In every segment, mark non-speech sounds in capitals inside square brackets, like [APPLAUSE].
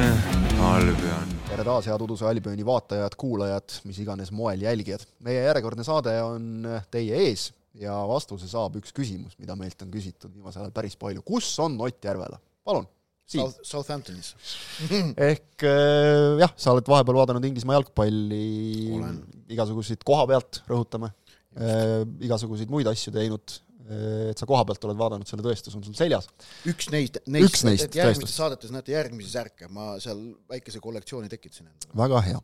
Albion. tere taas, head Uduse Albioni vaatajad, kuulajad, mis iganes moel jälgijad. meie järjekordne saade on teie ees ja vastuse saab üks küsimus, mida meilt on küsitud viimasel ajal päris palju. kus on Ott Järvela? palun. South, Southamptonis. [LAUGHS] ehk äh, jah, sa oled vahepeal vaadanud Inglismaa jalgpalli, igasuguseid koha pealt, rõhutame, igasuguseid muid asju teinud et sa koha pealt oled vaadanud, selle tõestus on sul seljas. üks neist, neist, üks neist et järgmistes saadetes näete järgmisi särke, ma seal väikese kollektsiooni tekitasin endale. väga hea.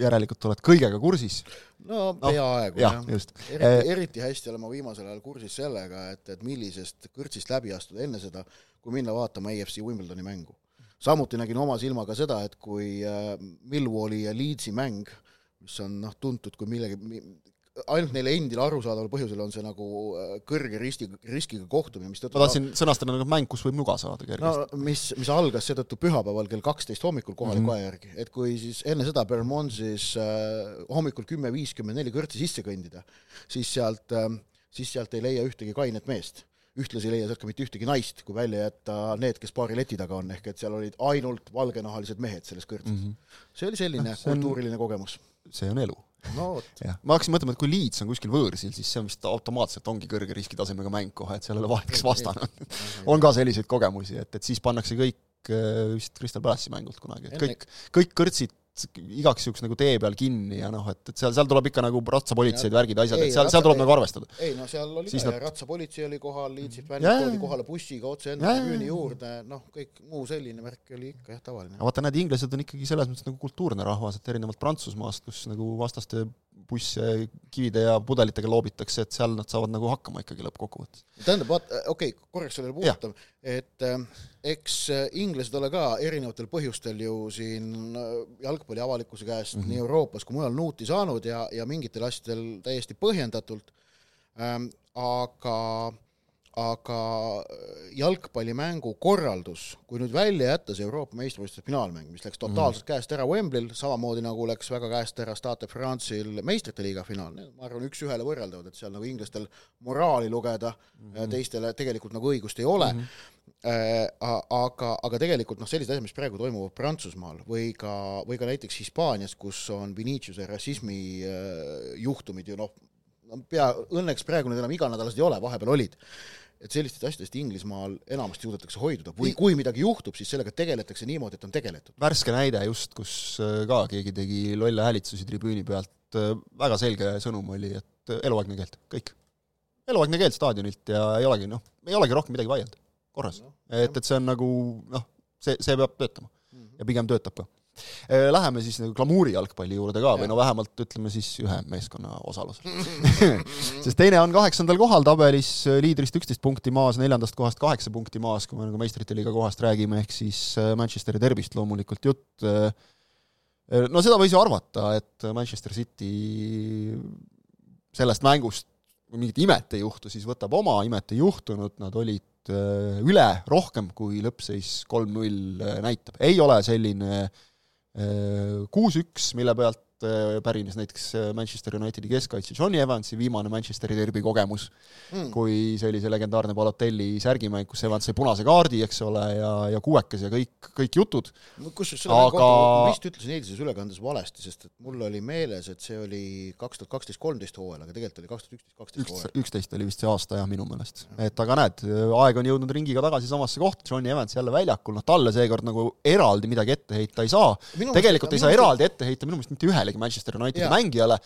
Järelikult oled kõigega kursis? no peaaegu no, jah, jah.. eriti, eriti hästi olen ma viimasel ajal kursis sellega, et, et millisest kõrtsist läbi astuda enne seda, kui minna vaatama EFC Wimbledoni mängu. samuti nägin oma silmaga seda, et kui Millwalli ja Leedsi mäng, mis on noh, tuntud kui millegi, ainult neile endile arusaadaval põhjusel on see nagu äh, kõrge risti, riskiga kohtumine, mis ma tahtsin sõnastada nagu mäng, kus võib nuga saada kergesti. no mis, mis algas seetõttu pühapäeval kell kaksteist hommikul kohaliku mm -hmm. aja järgi, et kui siis enne seda Bermonsis äh, hommikul kümme viiskümmend neli kõrtsi sisse kõndida, siis sealt äh,, siis sealt ei leia ühtegi kainet meest ühtlasi ei leia sealt ka mitte ühtegi naist, kui välja jätta need, kes baari leti taga on, ehk et seal olid ainult valgenahalised mehed selles kõrtsis mm. -hmm. see oli selline no, see on, kultuuriline kogemus. see on elu no vot. ma hakkasin mõtlema, et kui Leeds on kuskil võõrsil, siis see on vist automaatselt ongi kõrge riskitasemega mäng kohe, et seal ei ole vahet, kes vastane on. on ka selliseid kogemusi, et, et siis pannakse kõik äh, vist Crystal Palace'i mängult kunagi, et kõik, kõik kõrtsid igaks juhuks nagu tee peal kinni ja noh, et, et seal, seal tuleb ikka nagu ratsapolitseid, värgid, asjad, et seal, seal tuleb nagu arvestada. ei no seal oli siis ka nad... ratsapolitsei oli kohal, Leedsilt vennid toodi kohale bussiga otse enda tribüüni juurde, noh, kõik muu selline värk oli ikka jah, tavaline. vaata, näed, inglased on ikkagi selles mõttes nagu kultuurne rahvas, et erinevalt Prantsusmaast, kus nagu vastaste busse kivide ja pudelitega loobitakse, et seal nad saavad nagu hakkama ikkagi lõppkokkuvõttes. tähendab, vaata, okei okay,, korraks sellele puudutab, et äh, eks äh, inglased ole ka erinevatel põhjustel ju siin äh, jalgpalli avalikkuse käest mm -hmm. nii Euroopas kui mujal nuuti saanud ja, ja mingitel asjadel täiesti põhjendatult ähm,, aga aga äh, jalgpallimängu korraldus, kui nüüd välja jätta see Euroopa meistrivõistluste finaalmäng, mis läks totaalselt mm. käest ära Wembley'l, samamoodi nagu läks väga käest ära Stade France'il meistrite liiga finaal, ma arvan, üks-ühele võrreldavad, et seal nagu inglastel moraali lugeda mm, teistele tegelikult nagu õigust ei ole mm, -hmm. aga, aga tegelikult noh, sellised asjad, mis praegu toimuvad Prantsusmaal või ka, või ka näiteks Hispaanias, kus on Viniciuse rassismi juhtumid ju noh, pea, õnneks praegu need enam iganädalased ei ole, vahepeal olid et sellistest asjadest Inglismaal enamasti suudetakse hoiduda või kui midagi juhtub, siis sellega tegeletakse niimoodi, et on tegeletud. värske näide just, kus äh, ka keegi tegi lolle häälitsusi tribüüni pealt, äh, väga selge sõnum oli, et äh, eluaegne keeld, kõik. eluaegne keeld staadionilt ja ei olegi noh, ei olegi rohkem midagi vaielda, korras no,. et, et see on nagu noh, see, see peab töötama mm -hmm. ja pigem töötab ka läheme siis nagu glamuuri jalgpalli juurde ka või no vähemalt ütleme siis ühe meeskonna osalusel [LAUGHS] sest teine on kaheksandal kohal tabelis, äh, liidrist üksteist punkti maas, neljandast kohast kaheksa punkti maas, kui me nagu meistrite liiga kohast räägime, ehk siis äh, Manchesteri derbist loomulikult jutt. no seda võis ju arvata, et Manchester City sellest mängust mingit imet ei juhtu, siis võtab oma, imet ei juhtunud, nad olid üle rohkem, kui lõppseis kolm-null näitab. ei ole selline äh, kuus-üks, mille pealt Äh, pärines näiteks äh, Manchester Unitedi keskkaitse Johnny Evansi viimane Manchesteri derbi kogemus mm., kui see oli see legendaarne Balotelli särgimäng, kus Evans sai punase kaardi, eks ole, ja, ja kuuekas ja kõik, kõik jutud. kusjuures selle aga... kohta ma vist ütlesin eilses ülekandes valesti, sest et mul oli meeles, et see oli kaks tuhat kaksteist, kolmteist hooajal, aga tegelikult oli kaks tuhat üksteist, kaksteist hooajal. üksteist oli vist see aasta jah, minu meelest. et aga näed, aeg on jõudnud ringiga tagasi samasse kohta, Johnny Evans jälle väljakul, noh talle seekord nagu eraldi midagi ette heita ei saa. tegelikult ei saa eraldi ette heita minu meelest mitte ühelegi Manchester Unitedi ja. mängijale,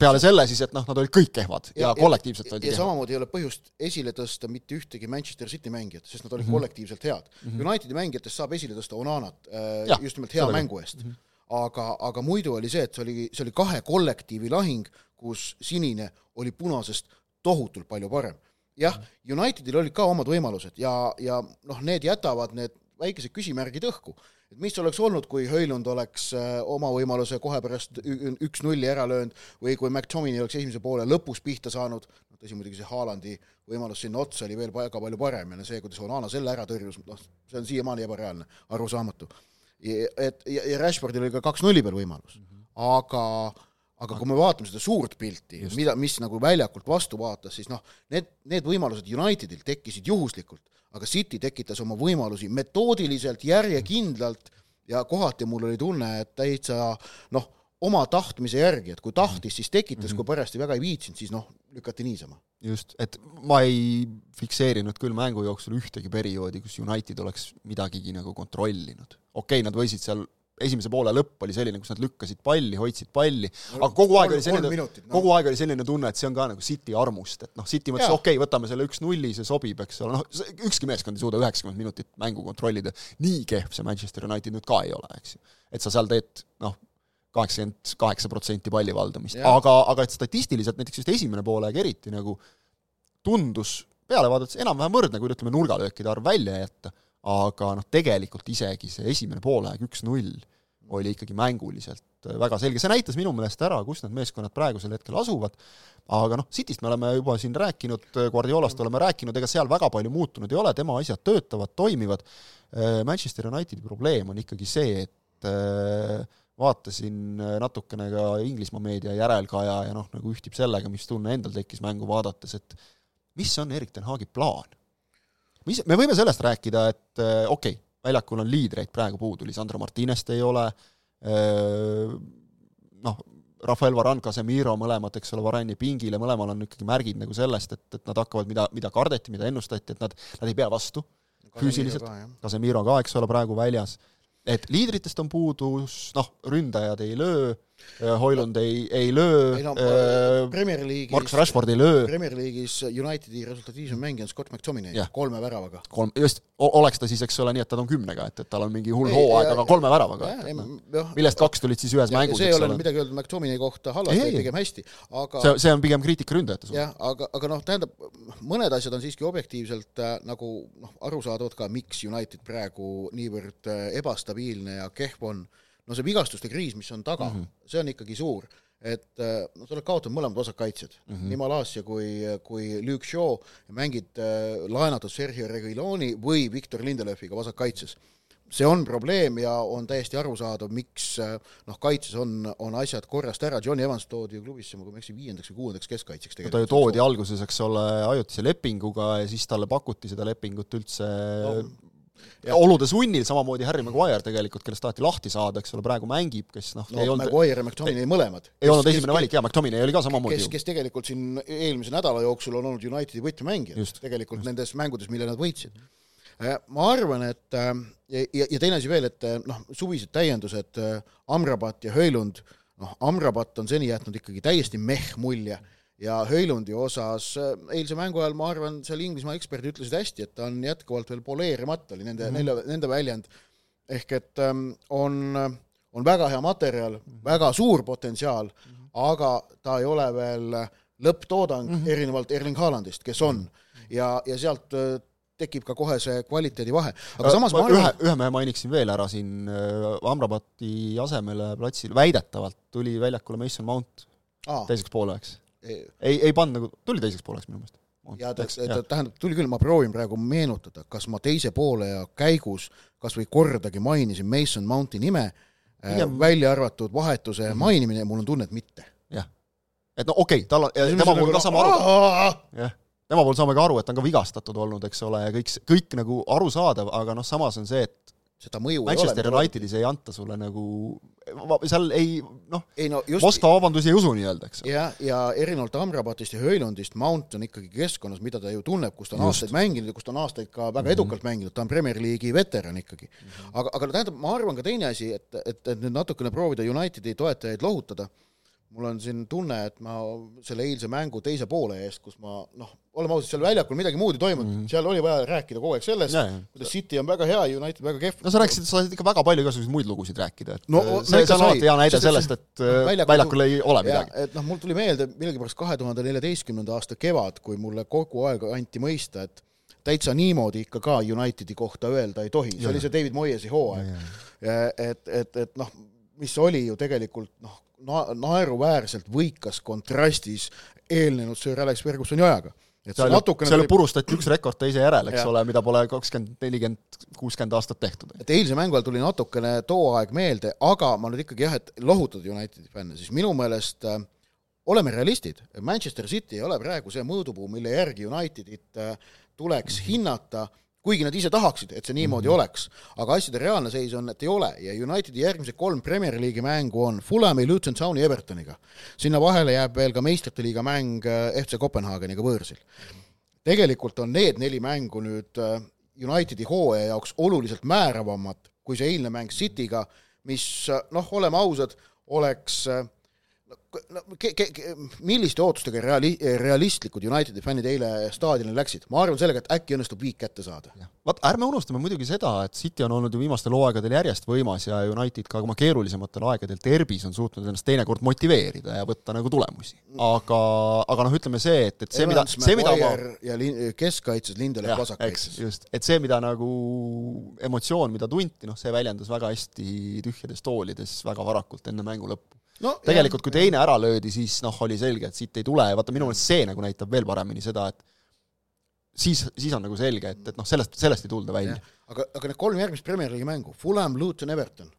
peale selle siis, et noh, nad olid kõik kehvad ja, ja kollektiivselt olid ja kehvad. samamoodi ei ole põhjust esile tõsta mitte ühtegi Manchester City mängijat, sest nad olid mm -hmm. kollektiivselt head mm. -hmm. Unitedi mängijatest saab esile tõsta Onanat äh, ja, just nimelt hea mängu eest mm. -hmm. aga, aga muidu oli see, et see oli, see oli kahe kollektiivi lahing, kus sinine oli punasest tohutult palju parem. jah. Unitedil olid ka omad võimalused ja, ja noh, need jätavad need väikesed küsimärgid õhku et mis oleks olnud, kui Höylund oleks äh, oma võimaluse kohe pärast üks-nulli ära löönud või kui McTominay oleks esimese poole lõpus pihta saanud, no tõsi, muidugi see Haalandi võimalus sinna otsa oli veel väga palju parem ja see, kuidas Onana selle ära tõrjus, noh, see on siiamaani ebareaalne, arusaamatu. et ja, ja Rashfordil oli ka kaks nulli peal võimalus mm, -hmm. Aga kui me vaatame seda suurt pilti, mida, mis nagu väljakult vastu vaatas, siis noh, need, need võimalused Unitedil tekkisid juhuslikult, aga City tekitas oma võimalusi metoodiliselt, järjekindlalt ja kohati mul oli tunne, et täitsa noh, oma tahtmise järgi, et kui tahtis, siis tekitas mm, -hmm. kui parajasti väga ei viitsinud, siis noh, lükati niisama. just, et ma ei fikseerinud küll mängu jooksul ühtegi perioodi, kus United oleks midagigi nagu kontrollinud. okei okay,, nad võisid seal esimese poole lõpp oli selline, kus nad lükkasid palli, hoidsid palli, aga kogu aeg oli selline, no. kogu aeg oli selline tunne, et see on ka nagu City armust, et noh, City mõtles, okei okay,, võtame selle üks-nulli, see sobib, eks ole, noh, ükski meeskond ei suuda üheksakümmend minutit mängu kontrollida, nii kehv see Manchester United nüüd ka ei ole, eks ju. et sa seal teed noh, kaheksakümmend kaheksa protsenti palli valdamist, aga, aga et statistiliselt näiteks just esimene poolaeg eriti nagu tundus peale vaadates enam-vähem võrdne, kui ütleme, nurgalöökide arv välja jätta, aga noh, tegelikult isegi see esimene poolaeg üks-null oli ikkagi mänguliselt väga selge, see näitas minu meelest ära, kus need meeskonnad praegusel hetkel asuvad, aga noh, Cityst me oleme juba siin rääkinud, Guardiolast oleme rääkinud, ega seal väga palju muutunud ei ole, tema asjad töötavad, toimivad, Manchester Unitedi probleem on ikkagi see, et vaatasin äh, natukene ka Inglismaa meedia järelkaja ja noh, nagu ühtib sellega, mis tunne endal tekkis mängu vaadates, et mis on Erik ten Hagi plaan? Mis, me võime sellest rääkida, et äh, okei okay,, väljakul on liidreid praegu puudu, Lisandro Martinest ei ole, äh, noh, Rafael Varane, Casemiro mõlemad, eks ole, Varani pingile, mõlemal on ikkagi märgid nagu sellest, et, et nad hakkavad, mida, mida kardeti, mida ennustati, et nad, nad ei pea vastu füüsiliselt, Casemiro ka, eks ole, praegu väljas. Et liidritest on puudus, noh, ründajad ei löö, Hoilund ei, ei löö, no, äh, Premier League'is Marcus Rashford ei löö. Premier League'is Unitedi resultatiivsem mängija on Scott McTominay, kolme väravaga. kolm, just, oleks ta siis, eks ole, nii, et ta on kümnega, et, et tal on mingi hull hooaeg, aga kolme väravaga. No, millest kaks tulid siis ühes ja, mängus, see ei ole midagi öelda McTominay kohta halvasti, pigem hästi, aga see, see on pigem kriitika ründajate suhtes. jah, aga, aga noh, tähendab, mõned asjad on siiski objektiivselt äh, nagu noh, arusaadavad ka, miks United praegu niivõrd äh, ebastabiilne ja kehv on no see vigastuste kriis, mis on taga mm, -hmm. see on ikkagi suur, et noh, sa oled kaotanud mõlemad vasakkaitsjad mm, -hmm. nii Malasia kui, kui Luke Shaw, mängid äh, laenatud Sergio Reguiloni või Victor Lindelöfiga vasakkaitses see on probleem ja on täiesti arusaadav, miks äh, noh, kaitses on, on asjad korrast ära, Johnny Evans toodi ju klubisse, kui ma ei eksi, viiendaks või kuuendaks keskkaitseks tegelikult. ta ju toodi alguses, eks ole, ajutise lepinguga ja siis talle pakuti seda lepingut üldse no. Olude sunnil, samamoodi Harry Maguire tegelikult, kellest taheti lahti saada, eks ole, praegu mängib, kes noh no, ei olnud Maguire ja McTominay mõlemad. ei olnud esimene valik jaa, McTominay oli ka samamoodi kes, kes tegelikult siin eelmise nädala jooksul on olnud Unitedi võtmemängijad tegelikult just. nendes mängudes, mille nad võitsid. Äh, ma arvan, et äh, ja, ja teine asi veel, et äh, noh, suvised täiendused, Amrabat ja Höölund, noh, Amrabat on seni jätnud ikkagi täiesti meh mulje ja Höjlundi osas äh, eilse mängu ajal ma arvan, seal Inglismaa eksperdid ütlesid hästi, et ta on jätkuvalt veel poleerimata, oli nende mm, -hmm. nende, nende väljend, ehk et ähm, on, on väga hea materjal mm, -hmm. väga suur potentsiaal mm, -hmm. aga ta ei ole veel lõpptoodang mm, -hmm. erinevalt Erling Haalandist, kes on. -hmm. ja, ja sealt äh, tekib ka kohe see kvaliteedivahe. aga äh, samas ma arvan ühe, ühe mehe mainiksin veel ära siin, Amrabati asemele platsil väidetavalt tuli väljakule Mason Mount Aa. teiseks pooleks ei, ei pannud nagu, tuli teiseks pooleks minu meelest. ja ta, ta tähendab, tuli küll, ma proovin praegu meenutada, kas ma teise poole käigus kas või kordagi mainisin Mason Mounti nime äh,, välja arvatud vahetuse mm -hmm. mainimine, mul on tunne, et mitte. jah. et no okei okay,, tal on, tema puhul ka sama aru, jah, tema puhul saame ka aru, et ta on ka vigastatud olnud, eks ole, ja kõik, kõik nagu arusaadav, aga noh, samas on see, et seda mõju Manchester. Unitedis ei anta sulle nagu, seal ei noh no, just, Moskva vabandusi ei usu nii-öelda, eks. jah, ja erinevalt Amrabatist ja Höölundist, Mount on ikkagi keskkonnas, mida ta ju tunneb, kus ta on just. aastaid mänginud ja kus ta on aastaid ka väga mhm. edukalt mm -hmm. mänginud, ta on Premier League'i veteran ikkagi mm. -hmm. aga, aga tähendab, ma arvan ka teine asi, et, et, et nüüd natukene proovida Unitedi toetajaid lohutada mul on siin tunne, et ma selle eilse mängu teise poole eest, kus ma noh, oleme ausad, seal väljakul midagi muud ei toimunud mm, -hmm. seal oli vaja rääkida kogu aeg sellest, kuidas City on väga hea, United väga kehv. no sa rääkisid, sa said ikka väga palju igasuguseid muid lugusid rääkida, et no, see, see on alati hea näide sellest, et äh, väljakul, väljakul ei ole midagi. et noh, mul tuli meelde millegipärast kahe tuhande neljateistkümnenda aasta kevad, kui mulle kogu aeg anti mõista, et täitsa niimoodi ikka ka Unitedi kohta öelda ei tohi, see ja. oli see David Moyesi hooaeg. et, et, et noh, mis oli ju tegelikult noh, na-, naeruväärselt võikas kontrastis eelnenud Sir Alex Fergusoni ajaga. et seal, natukene seal tuli- purustati üks rekord teise järel, eks Jah. ole, mida pole kakskümmend, nelikümmend, kuuskümmend aastat tehtud. et eilse mängu ajal tuli natukene too aeg meelde, aga ma nüüd ikkagi jah, et lohutada Unitedi fänne, siis minu meelest äh, oleme realistid, Manchester City ei ole praegu see mõõdupuu, mille järgi Unitedit äh, tuleks hinnata, kuigi nad ise tahaksid, et see niimoodi mm -hmm. oleks. aga asjade reaalne seis on, et ei ole ja Unitedi järgmised kolm Premier League'i mängu on Fulhami, Luton Towni, Evertoniga. sinna vahele jääb veel ka meistrite liiga mäng äh, FC Kopenhaageniga võõrsil. tegelikult on need neli mängu nüüd äh, Unitedi hooaja jaoks oluliselt määravamad kui see eilne mäng Cityga, mis äh, noh, oleme ausad, oleks no, ke, ke, ke, milliste ootustega reali-, realistlikud Unitedi fännid eile staadionile läksid? ma arvan sellega, et äkki õnnestub viik kätte saada. vaat ärme unustame muidugi seda, et City on olnud ju viimastel hooaegadel järjest võimas ja United ka oma keerulisematel aegadel derbis on suutnud ennast teinekord motiveerida ja võtta nagu tulemusi. aga, aga noh, ütleme see, et, et see, mida, see, mida ma ja lin-, keskkaitses Lindelöf eks, vasakkaitses. just, et see, mida nagu emotsioon, mida tunti, noh, see väljendus väga hästi tühjades toolides väga varakult enne mängu lõppu no, tegelikult kui teine ära löödi, siis noh, oli selge, et siit ei tule ja vaata, minu meelest see nagu näitab veel paremini seda, et siis, siis on nagu selge, et, et noh, sellest, sellest ei tulda välja. aga, aga need kolm järgmist Premier League'i mängu, Fulham, Luton, Everton,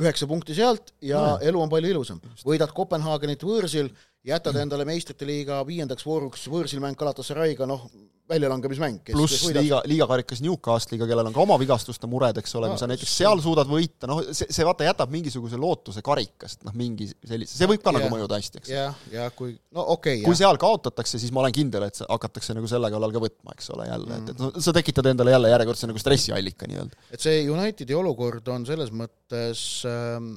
üheksa punkti sealt ja No. elu on palju ilusam. võidad Kopenhaagenit võõrsil, jätad endale meistrite liiga viiendaks vooruks võõrsil mäng Galatasaray'ga, noh, väljalangemismäng. pluss liiga, liigakarikas Newcastle'iga, kellel on ka oma vigastuste mured, eks ole, No, kui sa näiteks seal suudad võita, noh, see, see vaata jätab mingisuguse lootuse karikast, noh, mingi sellise, see võib ka Jah. nagu mõjuda hästi, eks. jah, ja kui, no okei okay,, kui seal kaotatakse, siis ma olen kindel, et hakatakse nagu selle kallal ka võtma, eks ole, jälle, et, et noh, sa tekitad endale jälle järjekordse nagu stressiallika nii-öelda. et see Unitedi olukord on selles mõttes ähm,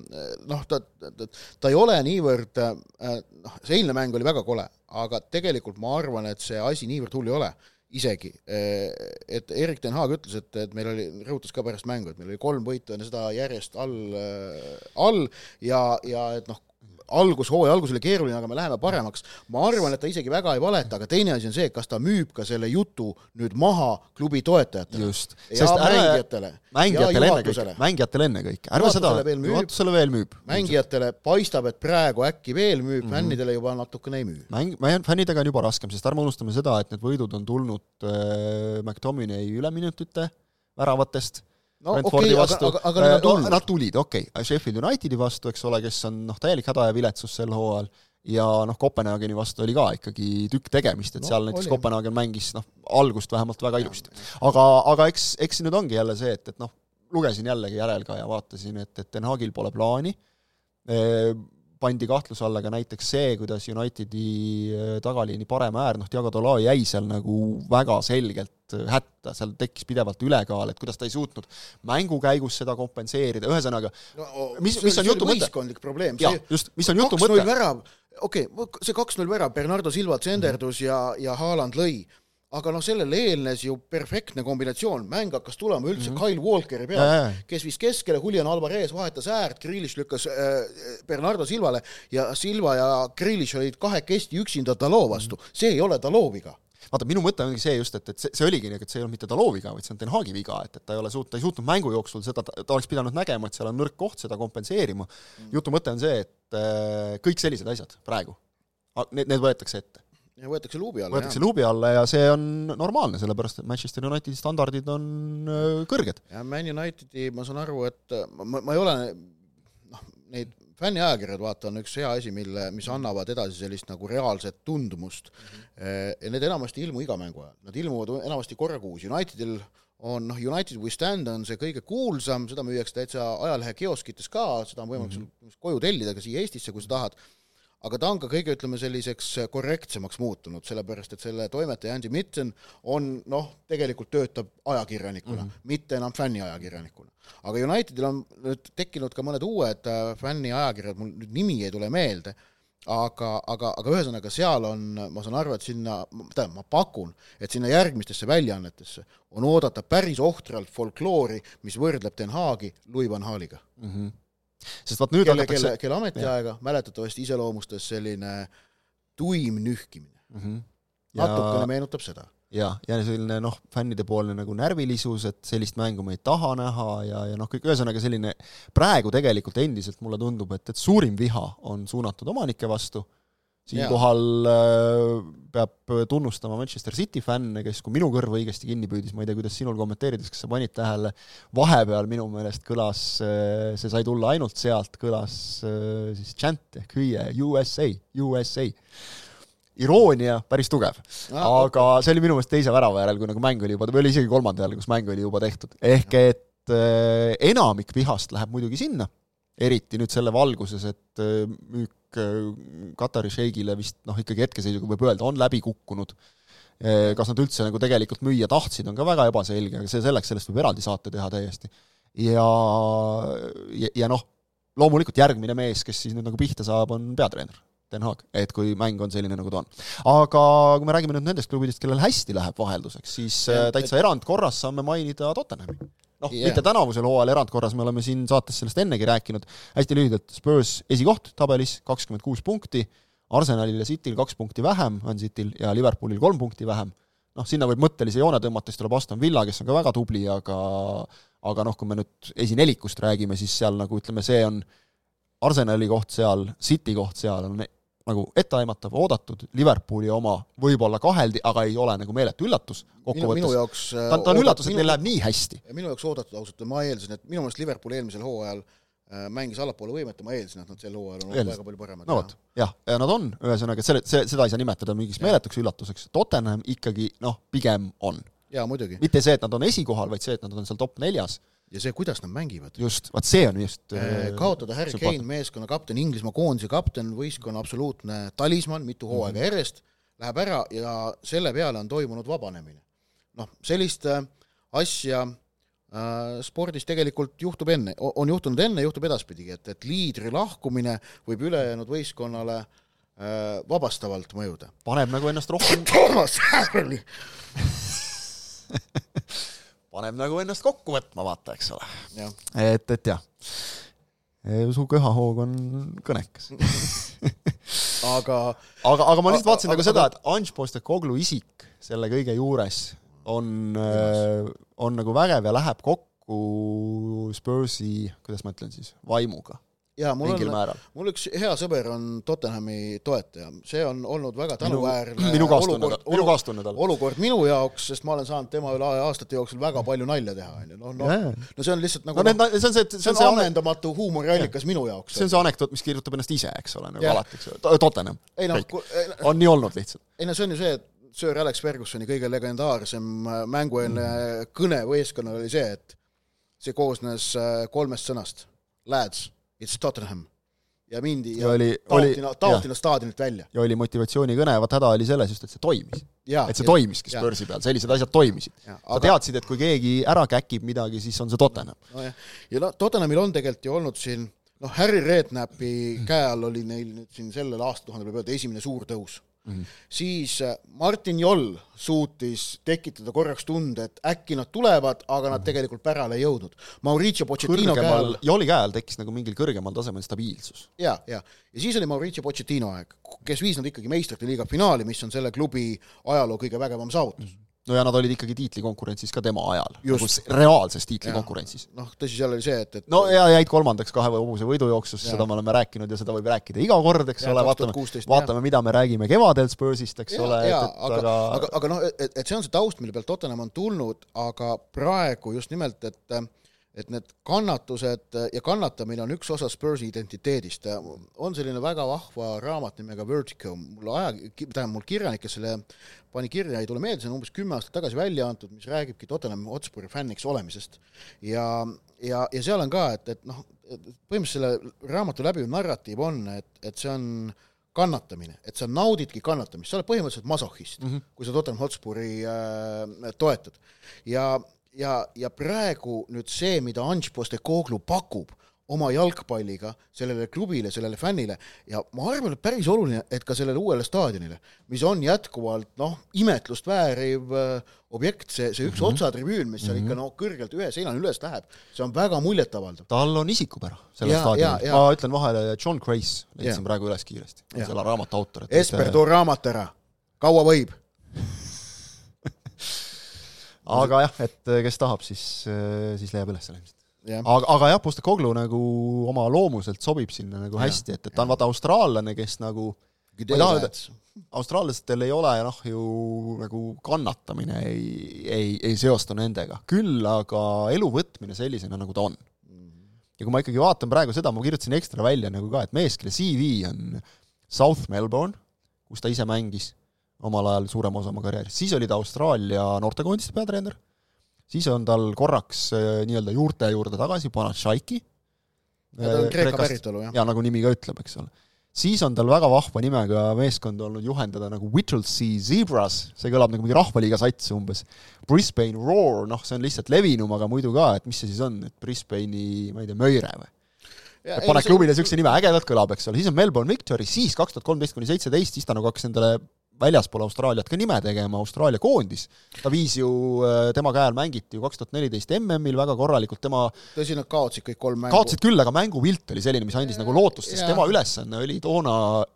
noh, ta, ta, ta ei ole niivõrd, äh, noh, see eilne mäng oli väga kole, aga tegelikult ma arvan, et see asi niivõrd hull ei ole. Isegi, et Erik ten Haag ütles, et, et meil oli, rõhutas ka pärast mängu, et meil oli kolm võitu enne seda järjest all, all ja, ja et noh, algus, hooaja algus oli keeruline, aga me läheme paremaks. ma arvan, et ta isegi väga ei valeta, aga teine asi on see, kas ta müüb ka selle jutu nüüd maha klubi toetajatele just. ja mängijatele mängijatele ja ennekõike, mängijatele ennekõike, ärme seda, Juhatusele veel müüb. mängijatele paistab, et praegu äkki veel müüb mm. -hmm. fännidele juba natukene ei müü. mäng, fännidega on juba raskem, sest ärme unustame seda, et need võidud on tulnud äh, McTominay üleminutite väravatest no okei okay,, aga, aga, aga need on Äh. Nad tulid, okei okay., Sheffield Unitedi vastu, eks ole, kes on noh, täielik häda ja viletsus sel hooajal, ja noh, Kopenhaageni vastu oli ka ikkagi tükk tegemist, et No, seal näiteks oli. Kopenhaagen mängis noh, algust vähemalt väga ilusti. aga, aga eks, eks nüüd ongi jälle see, et, et noh, lugesin jällegi järel ka ja vaatasin, et, et Ten Hagil pole plaani, pandi kahtluse alla ka näiteks see, kuidas Unitedi eh, tagaliini parem äär, noh, Diego Dolo jäi seal nagu väga selgelt hätta, seal tekkis pidevalt ülekaal, et kuidas ta ei suutnud mängu käigus seda kompenseerida, ühesõnaga no, mis- see mis on jutu mõte? võistkondlik probleem, jah, just, mis on jutu mõte? okei okay,, see kaks-null värav, Bernardo Silva tsenderdus Mhm. ja, ja Haaland lõi, aga noh, sellele eelnes ju perfektne kombinatsioon, mäng hakkas tulema üldse mm -hmm. Kyle Walkeri Mhm. Peale, kes viis keskele, Julian Alvarez vahetas äärt, Grealish lükkas äh, Bernardo Silvale ja Silva ja Grealish olid kahekesti üksinda Dalot vastu, see ei ole Dalot viga vaata, minu mõte ongi see just, et, et see, see oligi, et see ei olnud mitte Talo viga, vaid see on Den Haagi viga, et, et ta ei ole suut-, ta ei suutnud mängu jooksul seda, ta oleks pidanud nägema, et seal on nõrk koht, seda kompenseerima mm.. jutu mõte on see, et äh, kõik sellised asjad praegu, need, need võetakse ette. Ja võetakse luubi alla, võetakse luubi alla ja see on normaalne, sellepärast et Manchester Unitedi standardid on äh, kõrged. ja Man Unitedi, ma saan aru, et ma, ma ei ole noh, neid fänniajakirjad, vaata, on üks hea asi, mille, mis annavad edasi sellist nagu reaalset tundumust mm. -hmm. ja need enamasti ei ilmu iga mängu ajal, nad ilmuvad enamasti korra kuus, Unitedil on noh, United We Stand on see kõige kuulsam, seda müüakse täitsa ajalehe kioskites ka, seda on võimalik mm -hmm. koju tellida ka siia Eestisse, kui sa tahad, aga ta on ka kõige, ütleme, selliseks korrektsemaks muutunud, sellepärast et selle toimetaja Andy Mitten on noh, tegelikult töötab ajakirjanikuna mm, -hmm. mitte enam fänniajakirjanikuna. aga Unitedil on nüüd tekkinud ka mõned uued äh, fänniajakirjad, mul nüüd nimi ei tule meelde, aga, aga, aga ühesõnaga seal on, ma saan aru, et sinna, tähendab, ma pakun, et sinna järgmistesse väljaannetesse on oodata päris ohtralt folkloori, mis võrdleb Den Haagi Louis van Haaliga mm. -hmm. Sest vaat nüüd kelle, hakatakse kelle, kelle ametiaega mäletatavasti iseloomustas selline tuim nühkimine mm. -hmm. natukene meenutab seda. ja, ja selline noh, fännidepoolne nagu närvilisus, et sellist mängu me ei taha näha ja, ja noh, kõik ühesõnaga selline praegu tegelikult endiselt mulle tundub, et, et suurim viha on suunatud omanike vastu, siinkohal äh, peab tunnustama Manchester City fänne, kes, kui minu kõrva õigesti kinni püüdis, ma ei tea, kuidas sinul kommenteerides, kas sa panid tähele, vahepeal minu meelest kõlas, äh, see sai tulla ainult sealt, kõlas äh, siis chant ehk hüüe USA, USA. iroonia päris tugev, aga see oli minu meelest teise värava järel, kui nagu mäng oli juba, või oli isegi kolmanda järel, kus mäng oli juba tehtud, ehk et enamik vihast läheb muidugi sinna, eriti nüüd selle valguses, et müük kõik Katari šeigile vist noh, ikkagi hetkeseisuga võib öelda, on läbi kukkunud. kas nad üldse nagu tegelikult müüa tahtsid, on ka väga ebaselge, aga see selleks, sellest võib eraldi saate teha täiesti. ja, ja, ja noh, loomulikult järgmine mees, kes siis nüüd nagu pihta saab, on peatreener Den Haag, et kui mäng on selline, nagu ta on. aga kui me räägime nüüd nendest klubidest, kellel hästi läheb vahelduseks, siis ja, täitsa et... erandkorras saame mainida Tottenhami noh yeah., mitte tänavusel hooajal erandkorras, me oleme siin saates sellest ennegi rääkinud, hästi lühidalt, Spurs esikoht tabelis, kakskümmend kuus punkti, Arsenalil ja Cityl kaks punkti vähem, on Cityl, ja Liverpoolil kolm punkti vähem, noh, sinna võib mõttelise joone tõmmata, siis tuleb Aston Villa, kes on ka väga tubli, aga aga noh, kui me nüüd esinelikust räägime, siis seal nagu ütleme, see on Arsenali koht seal, City koht seal on nagu etteaimatav, oodatud, Liverpooli oma võib-olla kaheldi, aga ei ole nagu meeletu üllatus kokkuvõttes. ta, ta on üllatus, et neil läheb nii hästi. minu jaoks oodatud ausalt, ma eeldasin, et minu meelest Liverpool eelmisel hooajal äh, mängis allapoole võimet ja ma eeldasin, et nad sel hooajal on olnud väga palju paremad. no vot, jah, ja nad on, ühesõnaga, selle, see, seda ei saa nimetada mingiks ja. meeletuks üllatuseks, Tottenham ikkagi noh, pigem on. jaa, muidugi. mitte see, et nad on esikohal, vaid see, et nad on seal top neljas ja see, kuidas nad mängivad. just, vaat see on just äh, äh kaotada Harry Kane, meeskonna kapten, Inglismaa koondise kapten, võistkonna absoluutne talismann mitu hooaega mm -hmm. järjest, läheb ära ja selle peale on toimunud vabanemine. noh, sellist äh, asja äh, spordis tegelikult juhtub enne, on juhtunud enne, juhtub edaspidigi, et, et liidri lahkumine võib ülejäänud võistkonnale äh, vabastavalt mõjuda. paneb nagu ennast rohkem Toomas Häärli [LAUGHS] paneb nagu ennast kokku võtma, vaata, eks ole. et, et jah, su köhahoog on kõnekas. [LAUGHS] Aga aga, aga ma lihtsalt vaatasin nagu seda, et Ange Postecoglou isik selle kõige juures on, äh, on nagu vägev ja läheb kokku Spursi, kuidas ma ütlen siis, vaimuga jaa, mul on, mul üks hea sõber on Tottenhami toetaja, see on olnud väga tänuväärne [LAUGHS] minu kaastunne, minu kaastunne talle. olukord minu jaoks, sest ma olen saanud tema üle aastate jooksul väga palju nalja teha, on ju, noh, noh, no see on lihtsalt nagu no, need, see on see, see on see ammendamatu huumoriallikas minu jaoks. see on see anekdoot, mis kirjutab ennast ise, eks ole, nagu alati, eks ole, Tottenham. ei noh, on nii olnud lihtsalt. ei no see on ju see, et Sir Alex Fergusoni kõige legendaarsem äh, mängueelne mm. kõne võistkonnale oli see, et see koosnes äh, kolmest sõnast, lads It's Tottenham. ja mindi ja, ja oli, taotina, taotina staadionilt välja. ja oli motivatsioonikõne, vaat häda oli selles just, et see toimis. et see ja, toimiski Spursi peal, sellised asjad toimisid. sa aga... teadsid, et kui keegi ära käkib midagi, siis on see Tottenham. nojah, ja no Tottenhamil on tegelikult ju olnud siin noh, Harry Redknapi käe all oli neil nüüd siin sellel aastatuhandel võib öelda esimene suur tõus Mm -hmm. siis äh, Martin Joll suutis tekitada korraks tunde, et äkki nad tulevad, aga nad mhm. tegelikult pärale ei jõudnud. Mauricio Pochettino käe all Jolli käe all tekkis nagu mingil kõrgemal tasemel stabiilsus. ja, ja, ja siis oli Mauricio Pochettino aeg, kes viis nad ikkagi meistrite liiga finaali, mis on selle klubi ajaloo kõige vägevam saavutus mm. -hmm no ja nad olid ikkagi tiitlikonkurentsis ka tema ajal, nagu reaalses tiitlikonkurentsis. noh, tõsi, seal oli see, et, et no ja jäid kolmandaks kahe hobuse võidujooksus, seda me oleme rääkinud ja seda võib rääkida iga kord, eks ja, ole, vaatame, vaatame, mida me räägime kevadel Spursist, eks ja, ole, et, et aga, aga aga, aga noh, et, et see on see taust, mille pealt Tottenham on tulnud, aga praegu just nimelt, et et need kannatused ja kannatamine on üks osa Spursi identiteedist. on selline väga vahva raamat nimega Vertigo, mul aja, tähendab, mul kirjanik, kes selle pani kirja, ei tule meelde, see on umbes kümme aastat tagasi välja antud, mis räägibki Tottenham Hotspuri fänniks olemisest. ja, ja, ja seal on ka, et, et noh, põhimõtteliselt selle raamatu läbiv narratiiv on, et, et see on kannatamine, et sa naudidki kannatamist, sa oled põhimõtteliselt masohhist mm, -hmm. kui sa Tottenham Hotspuri äh, toetad. ja ja, ja praegu nüüd see, mida Ange Postecoglou pakub oma jalgpalliga sellele klubile, sellele fännile ja ma arvan, et päris oluline, et ka sellele uuele staadionile, mis on jätkuvalt noh, imetlust vääriv äh, objekt, see, see üks mm -hmm. otsatribüün, mis seal mm -hmm. ikka noh, kõrgelt ühe seinani üles läheb, see on väga muljetavaldav. tal on isikupära sellel staadionil, ma ütlen vahele, John Grace leidsin praegu üles kiiresti, selle raamatu autor. Esper, too raamat ära, kaua võib aga jah, et äh, kes tahab, siis, äh, siis leiab üles selle ilmselt. aga, aga jah, Postecoglou nagu oma loomuselt sobib sinna nagu hästi, et, et ta on vaata austraallane, kes nagu austraallastel ei ole noh, ju nagu kannatamine ei, ei, ei seostu nendega, küll aga elu võtmine sellisena, nagu ta on. ja kui ma ikkagi vaatan praegu seda, ma kirjutasin ekstra välja nagu ka, et mees, kelle CV on South Melbourne, kus ta ise mängis omal ajal suurema osa oma karjäärist, siis oli ta Austraalia noortekoondiste peatreener, siis on tal korraks äh, nii-öelda juurte juurde tagasi Panachaiki, ta on Kreeka päritolu, jah? jaa, nagu nimi ka ütleb, eks ole. Siis on tal väga vahva nimega meeskond olnud juhendada nagu Whittlesea Zebras, see kõlab nagu mingi rahvaliiga sats umbes. Brisbane Roar, noh, see on lihtsalt levinum, aga muidu ka, et mis see siis on, et Brisbane'i, ma ei tea, Möire või? pane klubile niisuguse nime, ägedalt kõlab, eks ole, siis on Melbourne Victory, siis kaks tuhat kolmteist kuni seitseteist, siis ta nagu hakkas endale väljaspool Austraaliat ka nime tegema, Austraalia koondis. ta viis ju, äh, tema käe all mängiti ju kaks tuhat neliteist MM-il väga korralikult, tema tõsi, nad kaotsid kõik kolm mängu. kaotsid küll, aga mängupilt oli selline, mis andis ja, nagu lootust, sest ja. tema ülesanne oli toona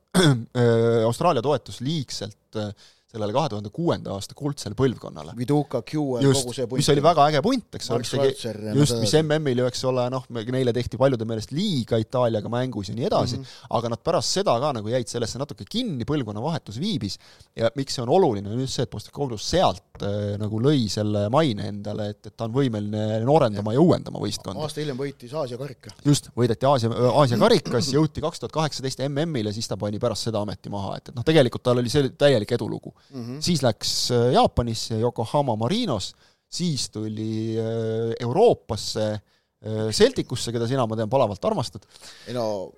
[CLEARS THROAT] äh, Austraalia toetus liigselt äh, sellele kahe tuhande kuuenda aasta kuldsele põlvkonnale. Viduka, Q kogu see punt. mis oli väga äge punt, eks ole, tegi, just, mis MM-il ju, eks ole, noh, neile tehti paljude meelest liiga Itaaliaga mängus ja nii edasi mm, -hmm. aga nad pärast seda ka nagu jäid sellesse natuke kinni, põlvkonnavahetus viibis ja miks see on oluline, on just see, et Postecoglou sealt äh, nagu lõi selle maine endale, et, et ta on võimeline noorendama ja, ja uuendama võistkonda. aasta hiljem võitis Aasia karika. just, võideti Aasia, Aasia karikas, jõuti kaks tuhat kaheksateist MM-ile, siis ta pani pärast seda ameti maha, et, et noh, tegelikult tal oli see täielik edulugu mm. -hmm. siis läks äh, Jaapanisse, Yokohama Marinos, siis tuli äh, Euroopasse, äh, Celticusse, keda sina, ma tean, palavalt armastad. No,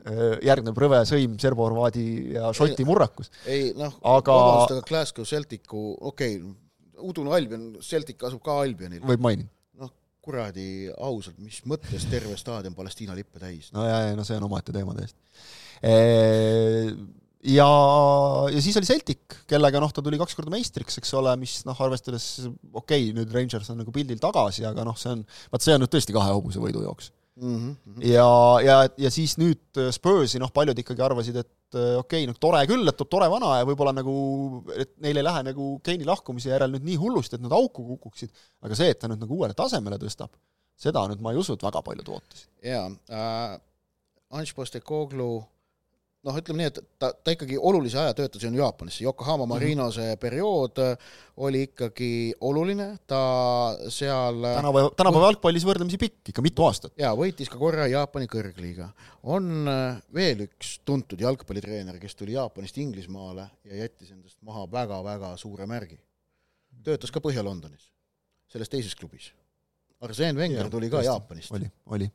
järgneb rõve sõim serbo-horvaadi ja šoti murrakus. ei noh aga..., vabandust, aga Glasgow Celticu, okei okay,, udune Albion, Celtic asub ka Albionil. võib mainida noh, kuradi ausalt, mis mõttes terve staadion Palestiina lippe täis? no ja, ja no see on omaette teema täiesti ja, ja siis oli Celtic, kellega noh, ta tuli kaks korda meistriks, eks ole, mis noh, arvestades okei okay,, nüüd Rangers on nagu pildil tagasi, aga noh, see on, vaat see on nüüd tõesti kahe hobuse võidujooks mm. -hmm. ja, ja, ja siis nüüd Spursi noh, paljud ikkagi arvasid, et okei okay,, noh tore küll, et tore vana ja võib-olla nagu, et neil ei lähe nagu Keini lahkumise järel nüüd nii hullusti, et nad auku kukuksid, aga see, et ta nüüd nagu uuele tasemele tõstab, seda nüüd ma ei usu, et väga paljud ootasid. jaa äh,, Anš Postecoglou noh, ütleme nii, et ta, ta ikkagi olulise aja töötas ju Jaapanisse, Yokohama mhm. Marino see mm -hmm. periood oli ikkagi oluline, ta seal tänapäeva, tänapäeva jalgpallis võrdlemisi pikk, ikka mitu aastat. jaa, võitis ka korra Jaapani kõrgliiga. on äh, veel üks tuntud jalgpallitreener, kes tuli Jaapanist Inglismaale ja jättis endast maha väga-väga suure märgi. töötas ka Põhja-Londonis, selles teises klubis. Arsene Wenger ja, tuli ka tõesti. Jaapanist. oli, oli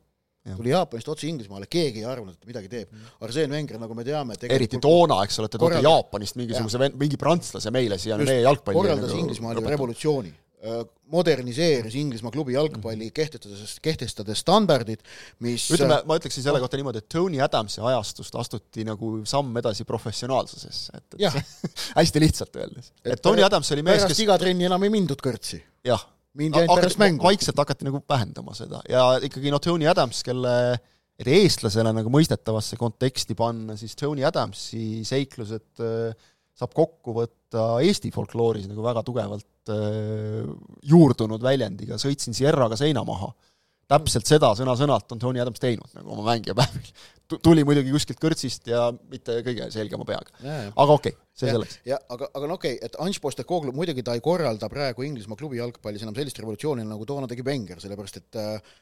tuli Jaapanist otse Inglismaale, keegi ei arvanud, et ta midagi teeb. Mm. Arsene Wenger, nagu me teame eriti toona, eks ole, te toote Jaapanist mingisuguse ja. mingi prantslase meile siia meie jalgpalli korraldas nagu Inglismaal ju revolutsiooni äh, moderniseeris Inglismaa klubi jalgpalli, kehtestades, kehtestades standardid, mis ütleme, ma ütleksin selle kohta niimoodi, et Tony Adamsi ajastust astuti nagu samm edasi professionaalsusesse, et, et [LAUGHS] hästi lihtsalt öeldes. et Tony Adams oli mees, kes iga trenni enam ei mindud kõrtsi. jah mindi ainult pärast mängu. vaikselt hakati nagu vähendama seda ja ikkagi noh, Tony Adams, kelle et eestlasele nagu mõistetavasse konteksti panna, siis Tony Adamsi seiklused äh, saab kokku võtta Eesti folklooris nagu väga tugevalt äh, juurdunud väljendiga, sõitsin Sierraga seina maha täpselt seda sõna-sõnalt on Tony Adams teinud nagu oma mängijapäevil. Tuli muidugi kuskilt kõrtsist ja mitte kõige selgema peaga. aga okei okay,, see ja, selleks. ja aga, aga no okei okay,, et Ange Postecoglou, muidugi ta ei korralda praegu Inglismaa klubi jalgpallis enam sellist revolutsiooni, nagu toona tegi Wenger, sellepärast et äh,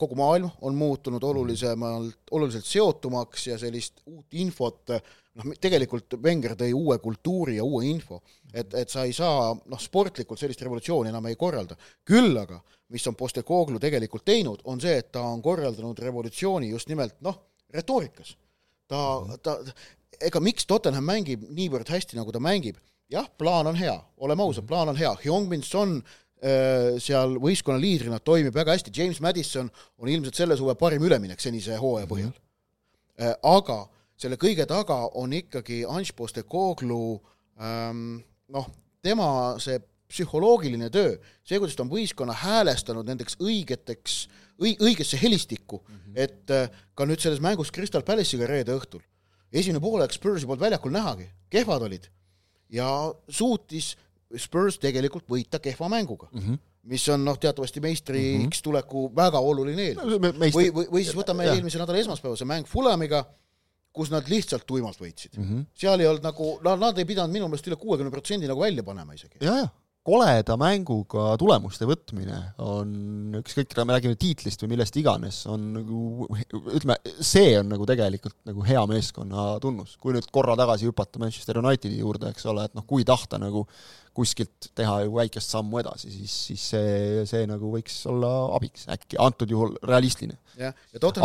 kogu maailm on muutunud olulisemalt, oluliselt seotumaks ja sellist uut infot noh, tegelikult Wenger tõi uue kultuuri ja uue info, et, et sa ei saa noh, sportlikult sellist revolutsiooni enam ei korralda. küll aga mis on Postecoglou tegelikult teinud, on see, et ta on korraldanud revolutsiooni just nimelt noh, retoorikas. ta, ta, ega miks Tottenham mängib niivõrd hästi, nagu ta mängib, jah, plaan on hea, oleme ausad, plaan on hea, Hyung-Min Son äh, seal võistkonna liidrina toimib väga hästi, James Madison on ilmselt selle suve parim üleminek senise hooaja põhjal mm. -hmm. aga selle kõige taga on ikkagi Ange Postecoglou ähm, noh, tema see psühholoogiline töö, see, kuidas ta on võistkonna häälestanud nendeks õigeteks, õi-, õigesse helistikku mm, -hmm. et äh, ka nüüd selles mängus Crystal Palace'iga reede õhtul, esimene poolek Spursi poolt väljakul nähagi, kehvad olid ja suutis Spurs tegelikult võita kehva mänguga mm. -hmm mis on noh, teatavasti meistriks mm -hmm. tuleku väga oluline eeldus no,. või, või, või siis võtame ja. eelmise nädala esmaspäevase mäng Fulamiga, kus nad lihtsalt tuimalt võitsid mm. -hmm. seal ei olnud nagu, nad ei pidanud minu meelest üle kuuekümne protsendi nagu välja panema isegi. ja, ja koleda mänguga tulemuste võtmine on, ükskõik, me räägime tiitlist või millest iganes, on nagu ütleme, see on nagu tegelikult nagu hea meeskonna tunnus. kui nüüd korra tagasi hüpata Manchester Unitedi juurde, eks ole, et noh, kui tahta nagu kuskilt teha ju väikest sammu edasi, siis, siis see, see nagu võiks olla abiks äkki, antud juhul realistline.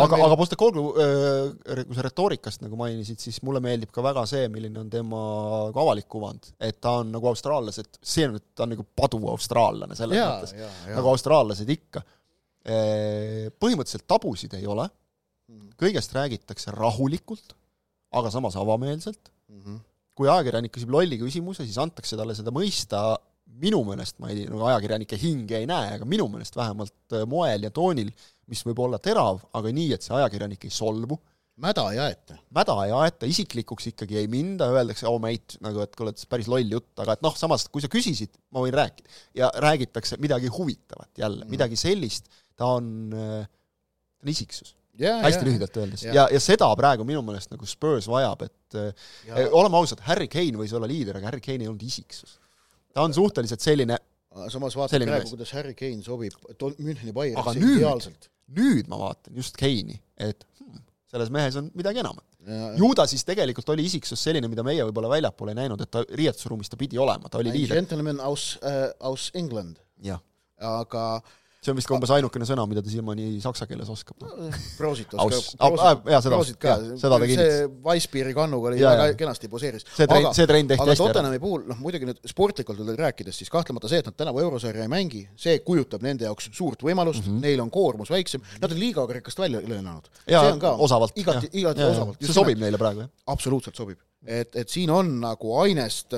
aga, aga Postecoglou äh,, kui sa retoorikast nagu mainisid, siis mulle meeldib ka väga see, milline on tema nagu avalik kuvand. et ta on nagu austraallased, see on, ta on nagu padu austraallane selles ja, mõttes, nagu austraallased ikka. Põhimõtteliselt tabusid ei ole, mm. kõigest räägitakse rahulikult, aga samas avameelselt mm, -hmm kui ajakirjanik küsib lolli küsimuse, siis antakse talle seda mõista minu meelest, ma ei nagu ajakirjanike hinge ei näe, aga minu meelest vähemalt äh, moel ja toonil, mis võib olla terav, aga nii, et see ajakirjanik ei solvu. mäda ei aeta. mäda ei aeta, isiklikuks ikkagi ei minda, öeldakse, oh mate, nagu et kuule, et päris loll jutt, aga et noh, samas kui sa küsisid, ma võin rääkida. ja räägitakse midagi huvitavat jälle mm., midagi sellist, ta on, äh, ta on isiksus Yeah, hästi yeah. lühidalt öeldes yeah.. ja, ja seda praegu minu meelest nagu Spurs vajab, et ja. eh, oleme ausad, Harry Kane võis olla liider, aga Harry Kane ei olnud isiksus. ta on suhteliselt selline samas vaata praegu, kuidas Harry Kane sobib Müncheni Bayernisse ideaalselt. nüüd ma vaatan just Kane'i, et hmm, selles mehes on midagi enamat. ju ta siis tegelikult oli isiksus selline, mida meie võib-olla väljapool ei näinud, et ta riietusruumis ta pidi olema, ta oli liider. Gentleman aus äh,, aus England. aga äh, see on vist ka umbes ainukene sõna, mida ta siiamaani saksa keeles oskab no.. Prosit oskas ka. jaa, seda, seda ta kinnitas. see Weisspiiri kannuga oli ja, väga kenasti poseeris. see trenn, see trenn tehti hästi ära. aga Tottenhami puhul, noh muidugi nüüd sportlikult rääkides, siis kahtlemata see, et nad tänavu eurosarja ei mängi, see kujutab nende jaoks suurt võimalust mm, -hmm. neil on koormus väiksem, nad on liigakarikast välja lennanud. see on ka osavalt. igati, igati osavalt. see sobib neile praegu, jah? absoluutselt sobib et, et siin on nagu ainest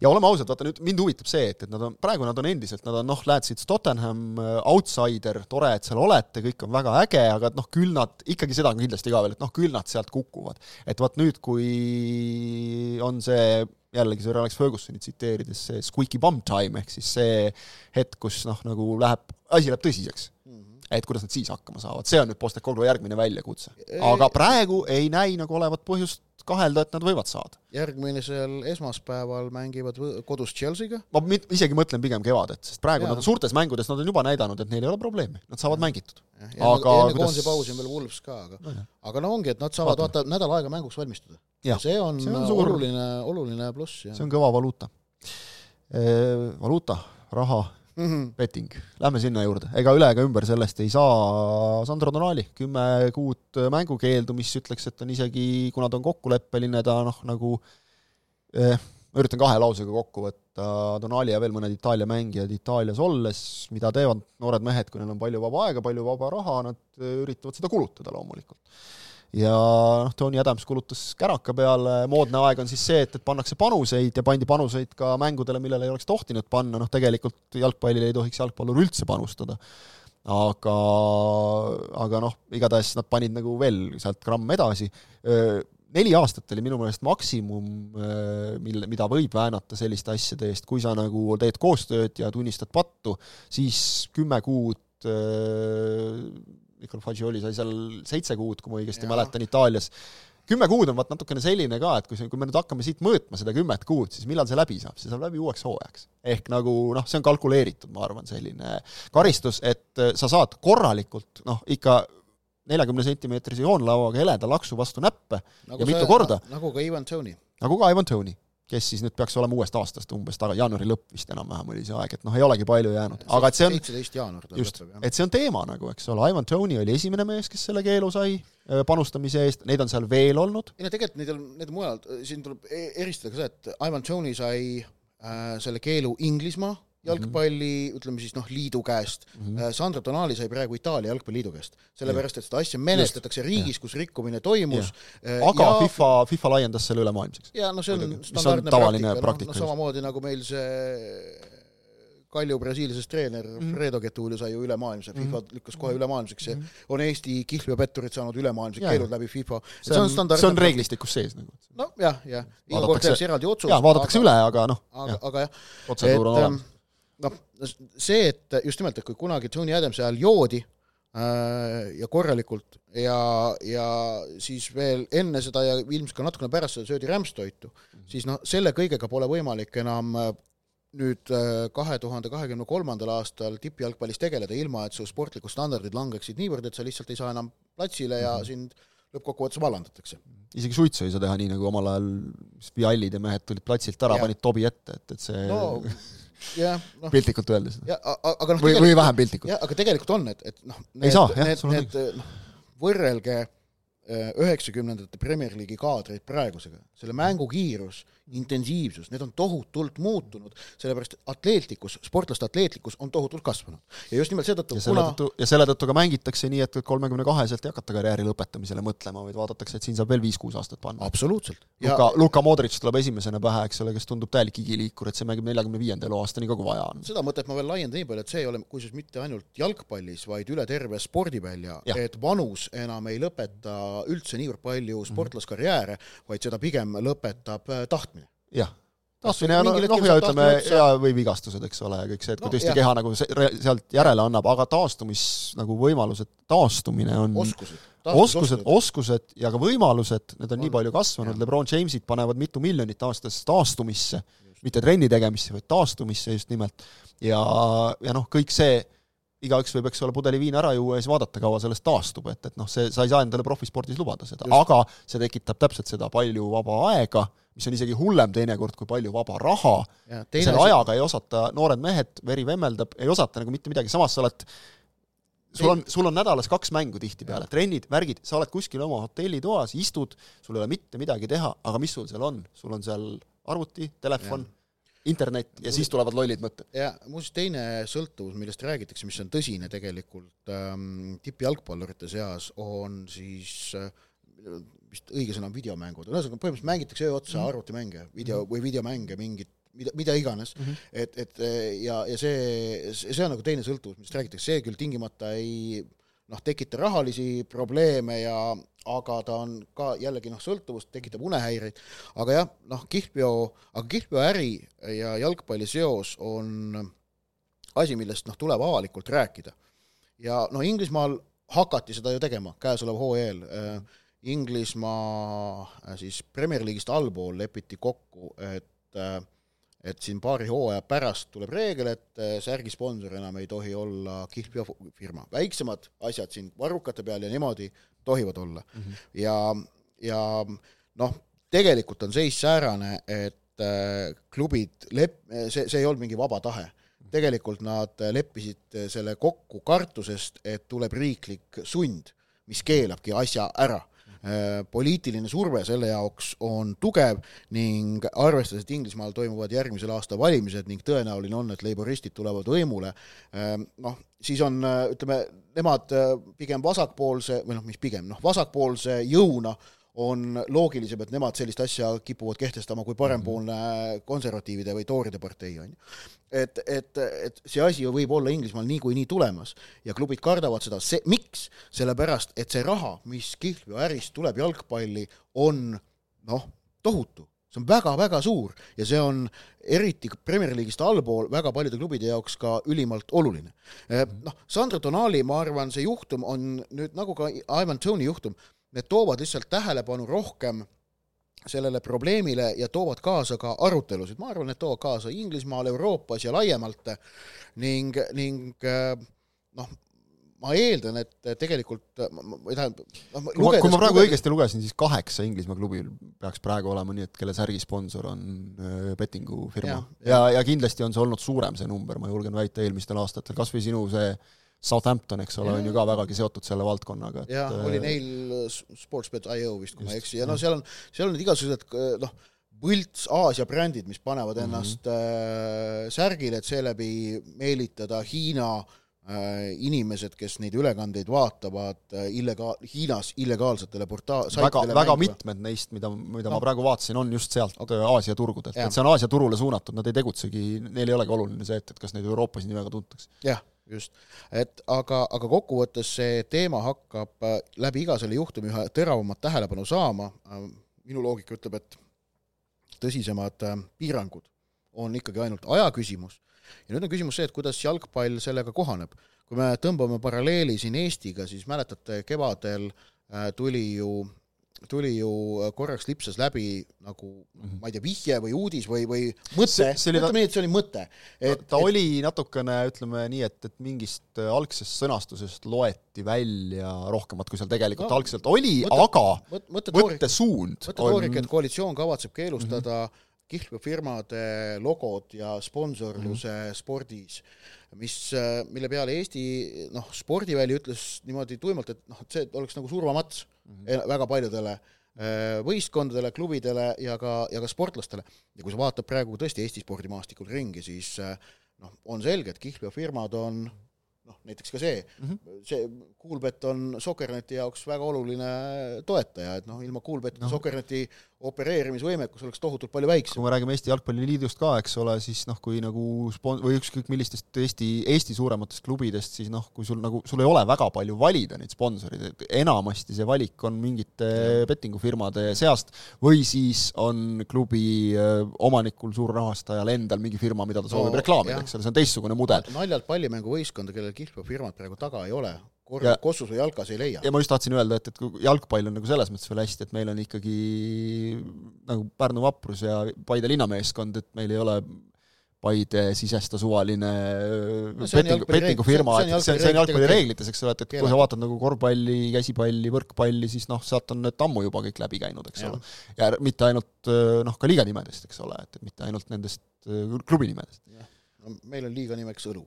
ja oleme ausad, vaata nüüd mind huvitab see, et, et nad on, praegu nad on endiselt, nad on noh, Ladsits Tottenham, äh, outsider, tore, et seal olete, kõik on väga äge, aga et noh, küll nad, ikkagi seda on kindlasti ka veel, et noh, küll nad sealt kukuvad. et vot nüüd, kui on see jällegi Sir Alex Fergusoni tsiteerides see squeaky bum time ehk siis see hetk, kus noh, nagu läheb, asi läheb tõsiseks. -hmm. et kuidas nad siis hakkama saavad, see on nüüd Postecoglou järgmine väljakutse. aga praegu ei näi nagu olevat põhjust kahelda, et nad võivad saada. järgmisel esmaspäeval mängivad kodus Chelsea'ga? ma isegi mõtlen pigem kevadet, sest praegu ja. nad suurtes mängudes, nad on juba näidanud, et neil ei ole probleemi, nad saavad ja. mängitud. aga enne koondise pausi on veel Wolves ka, aga no, aga no ongi, et nad saavad vaata nädal aega mänguks valmistuda. see on, see on suur... oluline, oluline pluss. see on kõva valuuta e,. valuuta, raha mm -hmm. betting, lähme sinna juurde, ega üle ega ümber sellest ei saa Sandro Donali, kümme kuud mängukeeldu, mis ütleks, et on isegi, kuna ta on kokkuleppeline, ta noh, nagu eh, ma üritan kahe lausega kokku võtta, Donali ja veel mõned Itaalia mängijad Itaalias olles, mida teevad noored mehed, kui neil on palju vaba aega, palju vaba raha, nad üritavad seda kulutada loomulikult ja noh, Tony Adams kulutas käraka peale, moodne aeg on siis see, et, et pannakse panuseid ja pandi panuseid ka mängudele, millele ei oleks tohtinud panna, noh tegelikult jalgpallile ei tohiks jalgpallur üldse panustada. aga, aga noh, igatahes nad panid nagu veel sealt gramm edasi, neli aastat oli minu meelest maksimum, mille, mida võib väänata selliste asjade eest, kui sa nagu teed koostööd ja tunnistad pattu, siis kümme kuud Nicolo Fagioli sai seal seitse kuud, kui ma õigesti ja. mäletan, Itaalias. kümme kuud on vaat natukene selline ka, et kui see, kui me nüüd hakkame siit mõõtma seda kümmet kuud, siis millal see läbi saab, see saab läbi uueks hooajaks. ehk nagu noh, see on kalkuleeritud, ma arvan, selline karistus, et äh, sa saad korralikult noh, ikka neljakümne sentimeetrise joonlauaga heleda laksu vastu näppe nagu ja mitu korda. nagu ka Ivan Tony. nagu ka Ivan Tony kes siis nüüd peaks olema uuest aastast umbes taga, jaanuari lõpp vist enam-vähem oli see aeg, et noh, ei olegi palju jäänud, aga et see on seitseteist jaanuar ta just, et see on teema nagu, eks ole, Ivan Tony oli esimene mees, kes selle keelu sai äh, panustamise eest, neid on seal veel olnud. ei no tegelikult neid on, need on mujal, siin tuleb e-, eristada ka see, et Ivan Tony sai äh, selle keelu Inglismaa jalgpalli -hmm. ütleme siis noh, liidu käest mm. -hmm. Sandro Tonali sai praegu Itaalia jalgpalliliidu käest, sellepärast et seda asja menetletakse riigis, kus rikkumine toimus. Äh, aga ja, FIFA, FIFA laiendas selle ülemaailmseks. ja no see on standardne praktika, praktika, noh no, samamoodi nagu meil see Kalju Brasiiliasest treener mm -hmm. Fredo Getulio sai ju ülemaailmse, FIFA mm -hmm. lükkas kohe ülemaailmseks ja mm -hmm. on Eesti kihlveopetturid saanud ülemaailmsed keelud läbi FIFA. see on, on, see on reeglistikus sees nagu. nojah, jah, iga kord tehakse eraldi otsus. jaa, vaadatakse aga, üle, aga noh. aga, aga jah. protseduur on olemas noh, see, et just nimelt, et kui kunagi Tony Adamsi ajal joodi, äh, ja korralikult ja, ja siis veel enne seda ja ilmselt ka natukene pärast seda söödi rämpstoitu, siis noh, selle kõigega pole võimalik enam äh, nüüd kahe tuhande kahekümne kolmandal aastal tippjalgpallis tegeleda, ilma et su sportlikud standardid langeksid niivõrd, et sa lihtsalt ei saa enam platsile ja mm -hmm. sind lõppkokkuvõttes vallandatakse. isegi suitsu ei saa teha nii, nagu omal ajal Viallid ja mehed tulid platsilt ära, panid tobi ette, et, et see no, [LAUGHS] noh piltlikult öeldes. aga noh või, või vähem piltlikult. jah, aga tegelikult on, et, et noh, need, need, need, noh, võrrelge äh, üheksakümnendate Premier League'i kaadreid praegusega, selle mängu kiirus intensiivsus, need on tohutult muutunud, sellepärast atleetlikkus, sportlaste atleetlikkus on tohutult kasvanud. ja just nimelt seetõttu, kuna tõttu, ja selle tõttu ka mängitakse nii, et kolmekümne kaheselt ei hakata karjääri lõpetamisele mõtlema, vaid vaadatakse, et siin saab veel viis-kuus aastat panna. absoluutselt. Luka, Luka Modric tuleb esimesena pähe, eks ole, kes tundub täielik igiliikur, et see mängib neljakümne viienda eluaastani ka, kui vaja on. seda mõtet ma veel laiendan nii palju, et see ei ole kusjuures mitte ainult jalgpallis, vaid üle terve spordivälja, et vanus enam ei lõpeta üldse niivõrd palju sportlaskarjääre, vaid seda pigem lõpetab tahtmine jah, taastumine ja noh, ja ütleme, ja või vigastused, eks ole, ja kõik see, et kui no, tõesti jah. keha nagu sealt järele annab, aga taastumis nagu võimalused, taastumine on oskused, oskused, oskused. ja ka võimalused, need on, on. nii palju kasvanud, Lebron Jamesid panevad mitu miljonit aastas taastumisse, mitte trenni tegemisse, vaid taastumisse just nimelt. ja, ja noh, kõik see, igaüks võib, eks ole, pudeli viina ära juua ja siis vaadata, kaua sellest taastub, et, et noh, see, sa ei saa endale profispordis lubada seda, aga see tekitab täpselt seda palju vaba aega, mis on isegi hullem teinekord kui palju vaba raha, selle asi... ajaga ei osata, noored mehed, veri vemmeldab, ei osata nagu mitte midagi, samas sa oled sul on, sul on nädalas kaks mängu tihtipeale, trennid, värgid, sa oled kuskil oma hotellitoas, istud, sul ei ole mitte midagi teha, aga mis sul seal on? sul on seal arvuti, telefon, internet ja siis tulevad lollid mõtted. ja muuseas, teine sõltuvus, millest räägitakse, mis on tõsine tegelikult ähm, tippjalgpallurite seas, on siis äh, vist õige sõna on videomängud, ühesõnaga põhimõtteliselt mängitakse öö otsa mm -hmm. arvutimänge, video või videomänge, mingit mida, mida iganes mm, -hmm. et, et ja, ja see, see on nagu teine sõltuvus, millest räägitakse, see küll tingimata ei noh, tekita rahalisi probleeme ja aga ta on ka jällegi noh, sõltuvust, tekitab unehäireid, aga jah, noh, kihlveo, aga kihlveoäri ja jalgpalli seos on asi, millest noh, tuleb avalikult rääkida. ja no Inglismaal hakati seda ju tegema käesoleva hooajal äh, Inglismaa siis Premier League'ist allpool lepiti kokku, et et siin paari hooaja pärast tuleb reegel, et äh, särgi sponsor enam ei tohi olla kihlveofirma, väiksemad asjad siin varrukate peal ja niimoodi tohivad olla mm. -hmm. ja, ja noh, tegelikult on seis säärane, et klubid lep-, see, see ei olnud mingi vaba tahe. tegelikult nad leppisid selle kokku kartusest, et tuleb riiklik sund, mis keelabki asja ära poliitiline surve selle jaoks on tugev ning arvestades, et Inglismaal toimuvad järgmisel aastal valimised ning tõenäoline on, et leiboristid tulevad võimule, äh, noh, siis on, äh, ütleme, nemad pigem vasakpoolse, või noh, mis pigem, noh, vasakpoolse jõuna on loogilisem, et nemad sellist asja kipuvad kehtestama kui parempoolne konservatiivide või tooride partei, on ju. et, et, et see asi ju võib olla Inglismaal niikuinii tulemas ja klubid kardavad seda, see, miks? sellepärast, et see raha, mis kihlveoärist tuleb jalgpalli, on noh, tohutu see on väga-väga suur ja see on eriti Premier League'ist allpool väga paljude klubide jaoks ka ülimalt oluline. Noh, Sandro Tonali, ma arvan, see juhtum on nüüd nagu ka Ivan Tony juhtum, need toovad lihtsalt tähelepanu rohkem sellele probleemile ja toovad kaasa ka arutelusid, ma arvan, et toovad kaasa Inglismaal, Euroopas ja laiemalt. Ning, ning noh, ma eeldan, et tegelikult või tähendab noh, kui ma, kui ma praegu lugedes... õigesti lugesin, siis kaheksa Inglismaa klubil peaks praegu olema nii, et kelle särgisponsor on äh, bettingu firma. ja, ja, ja, kindlasti on see olnud suurem, see number, ma julgen väita, eelmistel aastatel, kas või sinu see äh, Southampton, eks ole, on ju ka vägagi seotud selle valdkonnaga, jah, oli äh, neil äh, Sportsbet.io vist, kui ma ei eksi, ja no seal on, seal on igasugused äh, noh, võlts Aasia brändid, mis panevad mhm. ennast mm -hmm. äh, särgile, et seeläbi meelitada Hiina äh, inimesed, kes neid ülekandeid vaatavad äh, illegaal-, Hiinas illegaalsetele porta-, väga, väga mitmed neist, mida, mida no. ma praegu vaatasin, on just sealt okay. Aasia turgudelt, et see on Aasia turule suunatud, nad ei tegutsegi, neil ei olegi oluline see, et, et kas neid Euroopas nii väga tuntakse. jah just, et aga, aga kokkuvõttes see teema hakkab äh, läbi iga selle juhtumi üha teravamat tähelepanu saama, äh, minu loogika ütleb, et tõsisemad äh, piirangud on ikkagi ainult aja küsimus. Ja nüüd on küsimus see, et kuidas jalgpall sellega kohaneb. kui me tõmbame paralleeli siin Eestiga, siis mäletate, kevadel tuli ju tuli ju äh, korraks lipsas läbi nagu mm -hmm. ma ei tea, vihje või uudis või, või mõte, ütleme nii, et see oli mõte. et ta et... oli natukene, ütleme nii, et, et mingist äh, algsest sõnastusest loeti välja rohkemat, kui seal tegelikult no, algselt oli, aga mõt, mõtte, mõttesuund mõttetoorik on..., et koalitsioon kavatseb keelustada mm -hmm. Kihlveofirmade logod ja sponsorluse mm -hmm. spordis mis, mille peale Eesti noh, spordiväli ütles niimoodi tuimalt, et noh, et see oleks nagu surmamats mm -hmm. väga paljudele äh, võistkondadele, klubidele ja ka, ja ka sportlastele. ja kui sa vaatad praegu tõesti Eesti spordimaastikul ringi, siis äh, noh, on selge, et kihlveofirmad on noh, näiteks ka see mm, -hmm. see Kuulbett on Sokkerneti jaoks väga oluline toetaja, et noh, ilma Kuulbettita no. Sokkerneti opereerimisvõimekus oleks tohutult palju väiksem. kui me räägime Eesti Jalgpalliliidust ka, eks ole, siis noh, kui nagu spon-, või ükskõik millistest Eesti, Eesti suurematest klubidest, siis noh, kui sul nagu, sul ei ole väga palju valida neid sponsoreid, et enamasti see valik on mingite bettingufirmade seast või siis on klubi äh, omanikul, suurrahastajal endal mingi firma, mida ta soovib no, reklaamida, eks ole, see on teistsugune mudel. naljalt pallimänguvõistkonda, kellel kihlveofirmat praegu taga ei ole, korra Kossus või jalkas ei leia. ja ma just tahtsin öelda, et, et kui jalgpall on nagu selles mõttes veel hästi, et meil on ikkagi nagu Pärnu Vaprus ja Paide linnameeskond, et meil ei ole Paide sisesta suvaline no, bettingu, bettingufirma, et see, see on jalgpalli reeglites, eks ole, et, et kui sa vaatad nagu korvpalli, käsipalli, võrkpalli, siis noh, sealt on need ammu juba kõik läbi käinud, eks ja. ole. ja mitte ainult noh, ka liiga nimedest, eks ole, et, et mitte ainult nendest klubi nimedest. no meil on liiga nimeks õlu.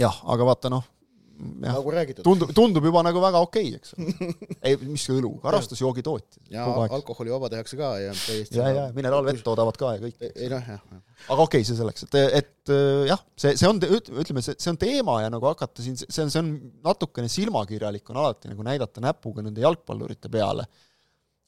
jah, aga vaata noh, nagu räägitud. tundub, tundub juba nagu väga okei okay,, eks ole. [LAUGHS] ei, mis õlu, karastusjoogi tootjad. ja alkoholivaba tehakse ka ja täiesti ja, ja mineraalvett toodavad ka ja kõik. ei noh, jah. aga okei okay,, see selleks, et, et jah, see, see on, ütleme, see, see on teema ja nagu hakata siin, see on, see on natukene silmakirjalik on alati nagu näidata näpuga nende jalgpallurite peale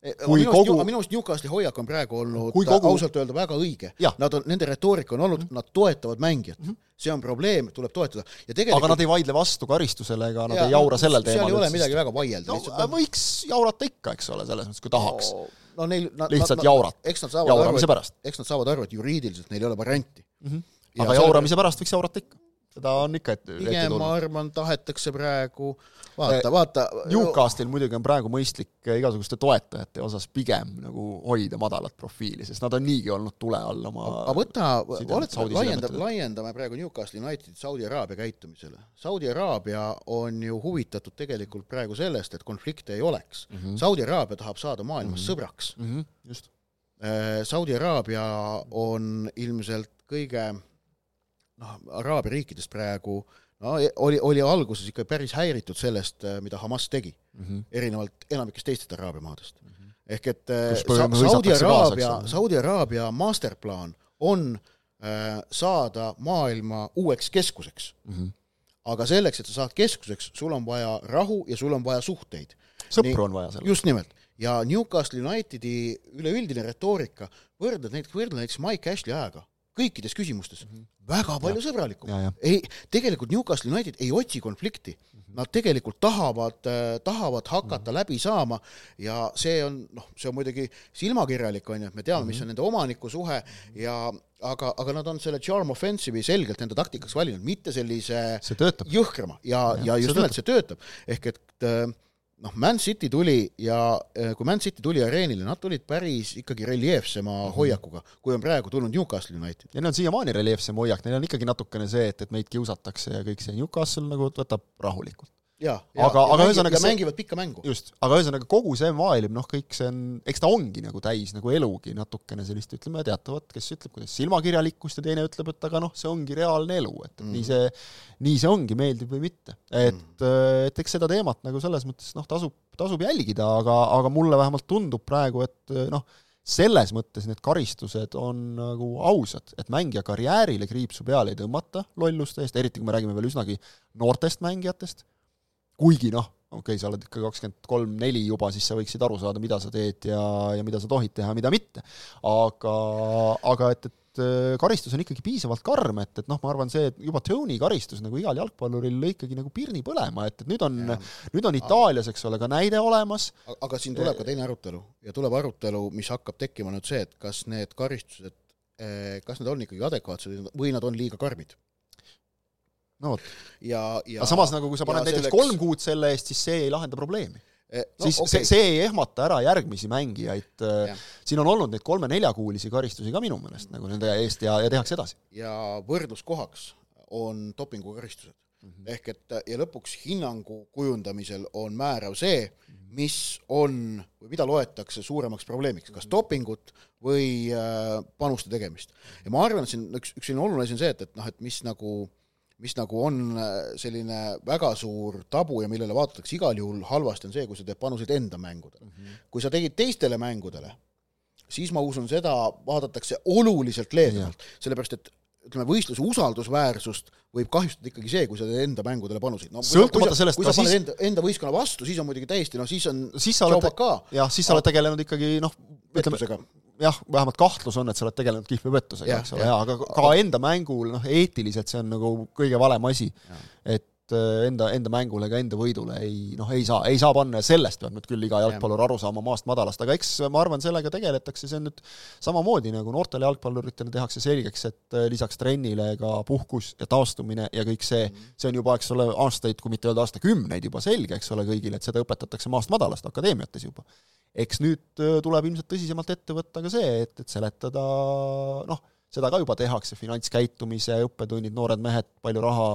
kui minu kogu minu arust Newcastli hoiak on praegu olnud kogu... ausalt öelda väga õige. Nad on, nende retoorika on olnud mm, -hmm. nad toetavad mängijat mm. -hmm. see on probleem, tuleb toetada. ja tegelikult aga nad ei vaidle vastu karistusele ega nad ja, ei jaura sellel teemal. seal ei ole sest... midagi väga vaielda no,. On... võiks jaurata ikka, eks ole, selles mõttes, kui tahaks no,. no neil lihtsalt jaurata. eks nad saavad aru, et, eks nad saavad aru, et juriidiliselt neil ei ole varianti mm. -hmm. aga jauramise pärast võiks jaurata ikka seda on ikka ette, tulnud. ma arvan, tahetakse praegu vaata, eh, vaata Newcastil muidugi on praegu mõistlik igasuguste toetajate osas pigem nagu hoida madalat profiili, sest nad on niigi olnud tule all oma aga võta, oled, laiendab, laiendame praegu Newcastle Unitedit Saudi Araabia käitumisele. Saudi Araabia on ju huvitatud tegelikult praegu sellest, et konflikte ei oleks mm. -hmm. Saudi Araabia tahab saada maailmas mm -hmm. sõbraks mm. -hmm. just. Eh, Saudi Araabia on ilmselt kõige noh, Araabia riikidest praegu no e-, oli, oli alguses ikka päris häiritud sellest, äh, mida Hamas tegi mm, -hmm. erinevalt enamikest teistest Araabia maadest mm. -hmm. ehk et äh, Sa Saudi Araabia, Saudi Araabia masterplaan on äh, saada maailma uueks keskuseks mm. -hmm. aga selleks, et sa saad keskuseks, sul on vaja rahu ja sul on vaja suhteid. sõpru on vaja selleks. just nimelt. ja Newcastle Unitedi üleüldine retoorika, võrdled näiteks, võrdle näiteks Mike Ashley ajaga kõikides küsimustes mm -hmm. väga palju ja. sõbralikum. ei, tegelikult Newcastle United ei otsi konflikti mm, -hmm. nad tegelikult tahavad äh,, tahavad hakata mm -hmm. läbi saama ja see on noh, see on muidugi silmakirjalik, on ju, et me teame mm, -hmm. mis on nende omaniku suhe ja aga, aga nad on selle charm offensive'i selgelt enda taktikaks valinud, mitte sellise jõhkrama ja, ja, ja just nimelt see töötab, ehk et äh, noh, Man City tuli ja äh, kui Man City tuli areenile, nad tulid päris ikkagi reljeefsema mm -hmm. hoiakuga, kui on praegu tulnud Newcastle United. ja neil on siiamaani reljeefsem hoiak, neil on ikkagi natukene see, et, et meid kiusatakse ja kõik see, Newcastle nagu võtab rahulikult ja, ja, aga, aga ühesõnaga see mängivad pikka mängu. just, aga ühesõnaga kogu see maailm, noh, kõik see on, eks ta ongi nagu täis nagu elugi natukene sellist, ütleme, teatavat, kes ütleb, kuidas silmakirjalikkust ja teine ütleb, et aga noh, see ongi reaalne elu, et, mm. nii see, nii see ongi, meeldib või mitte. et mm., et eks seda teemat nagu selles mõttes noh, tasub, tasub jälgida, aga, aga mulle vähemalt tundub praegu, et noh, selles mõttes need karistused on nagu ausad, et mängija karjäärile kriipsu peale ei tõmmata lolluste eest, eriti kui me räägime veel üsnagi noortest mängijatest kuigi noh, okei okay,, sa oled ikka kakskümmend kolm, neli juba, siis sa võiksid aru saada, mida sa teed ja, ja mida sa tohid teha, mida mitte. aga, aga et, et äh, karistus on ikkagi piisavalt karm, et, et noh, ma arvan, see juba Tony karistus nagu igal jalgpalluril lõi ikkagi nagu pirni põlema, et, et nüüd on, nüüd on Itaalias, eks ole, ka näide olemas. aga siin tuleb ka teine arutelu ja tuleb arutelu, mis hakkab tekkima nüüd see, et kas need karistused kas need on ikkagi adekvaatsed või nad on liiga karmid. No vot. ja, ja aga samas nagu kui sa paned näiteks selleks... kolm kuud selle eest, siis see ei lahenda probleemi eh, no, siis okay. see, see ei ehmata ära järgmisi mängijaid, äh, siin on olnud neid kolme-neljakuulisi karistusi ka minu meelest nagu nende eest ja, ja tehakse edasi. ja võrdluskohaks on dopingukaristused mm. -hmm. ehk et ja lõpuks hinnangu kujundamisel on määrav see, mis on või mida loetakse suuremaks probleemiks, kas dopingut või äh, panuste tegemist. ja ma arvan, et siin üks, üks selline oluline asi on see, et, et noh, et mis nagu, mis nagu on äh, selline väga suur tabu ja millele vaadatakse igal juhul halvasti, on see, kui sa teed panuseid enda mängudele mm. -hmm. kui sa tegid teistele mängudele, siis ma usun, seda vaadatakse oluliselt leebemalt, sellepärast et ütleme, võistluse usaldusväärsust võib kahjustada ikkagi see, kui sa teed enda mängudele panuseid. no sõltumata sellest, kui sa paned siis... enda, enda võistkonna vastu, siis on muidugi täiesti, noh siis on siis sa oled, jah, siis sa oled tegelenud ikkagi noh, ütleme, jah, vähemalt kahtlus on, et sa oled tegelenud kihlvepettusega, eks ole, aga ka enda mängul noh, eetiliselt see on nagu kõige valem asi. et et äh, enda, enda mängule ega enda võidule ei noh, ei saa, ei saa panna ja sellest peab nüüd küll iga jalgpallur aru saama maast madalast, aga eks ma arvan, sellega tegeletakse, see on nüüd samamoodi nagu noortele jalgpalluritele tehakse selgeks, et äh, lisaks trennile ka puhkus ja taastumine ja kõik see, mhm. see on juba, eks ole, aastaid, kui mitte öelda aastakümneid juba selge, eks ole, kõigile, et seda õpetatakse maast madalast akadeemiates juba. eks nüüd äh, tuleb ilmselt tõsisemalt ette võtta ka see, et, et seletada noh, seda ka juba tehakse, finantskäitumise õppetunnid, noored mehed, palju raha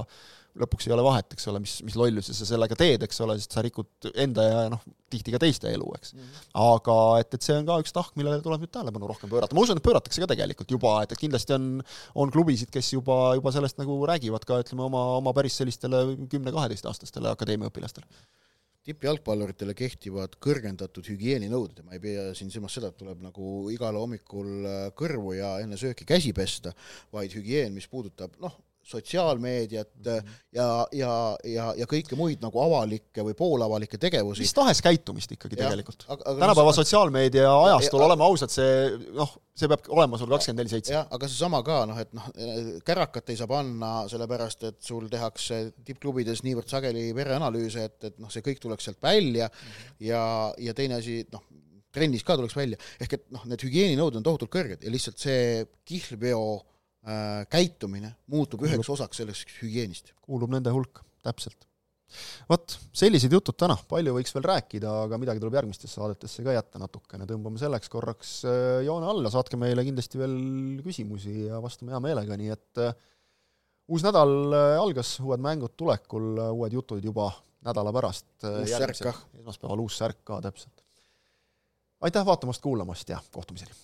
lõpuks ei ole vahet, eks ole, mis, mis lollusi sa sellega teed, eks ole, sest sa rikud enda ja noh, tihti ka teiste elu, eks mm. -hmm. aga et, et see on ka üks tahk, millele tuleb nüüd tähelepanu rohkem pöörata, ma usun, et pööratakse ka tegelikult juba, et, et kindlasti on, on klubisid, kes juba, juba sellest nagu räägivad ka ütleme, oma, oma päris sellistele kümne-kaheteistaastastele akadeemiaõpilastele tippjalgpalluritele kehtivad kõrgendatud hügieeninõuded ja ma ei pea siin silmas seda, et tuleb nagu igal hommikul kõrvu ja enne sööki käsi pesta, vaid hügieen, mis puudutab noh, sotsiaalmeediat mm -hmm. ja, ja, ja, ja kõiki muid nagu avalikke või poolavalikke tegevusi. mis tahes käitumist ikkagi ja, tegelikult. tänapäeva no, sotsiaalmeedia ajastul, oleme ausad, see noh, see peab olema sul kakskümmend neli seitse. jah, aga seesama ka noh, et noh, kärakat ei saa panna sellepärast, et sul tehakse tippklubides niivõrd sageli vereanalüüse, et, et noh, see kõik tuleks sealt välja mm -hmm. ja, ja teine asi, noh, trennis ka tuleks välja, ehk et noh, need hügieeninõuded on tohutult kõrged ja lihtsalt see kihlveo käitumine muutub kuulub, üheks osaks sellest hügieenist. kuulub nende hulka, täpselt. vot, sellised jutud täna, palju võiks veel rääkida, aga midagi tuleb järgmistesse saadetesse ka jätta natukene, tõmbame selleks korraks äh, joone alla, saatke meile kindlasti veel küsimusi ja vastame hea meelega, nii et äh, uus nädal algas, uued mängud tulekul, uued jutud juba nädala pärast. esmaspäeval uus särk ka, täpselt. aitäh vaatamast-kuulamast ja kohtumiseni!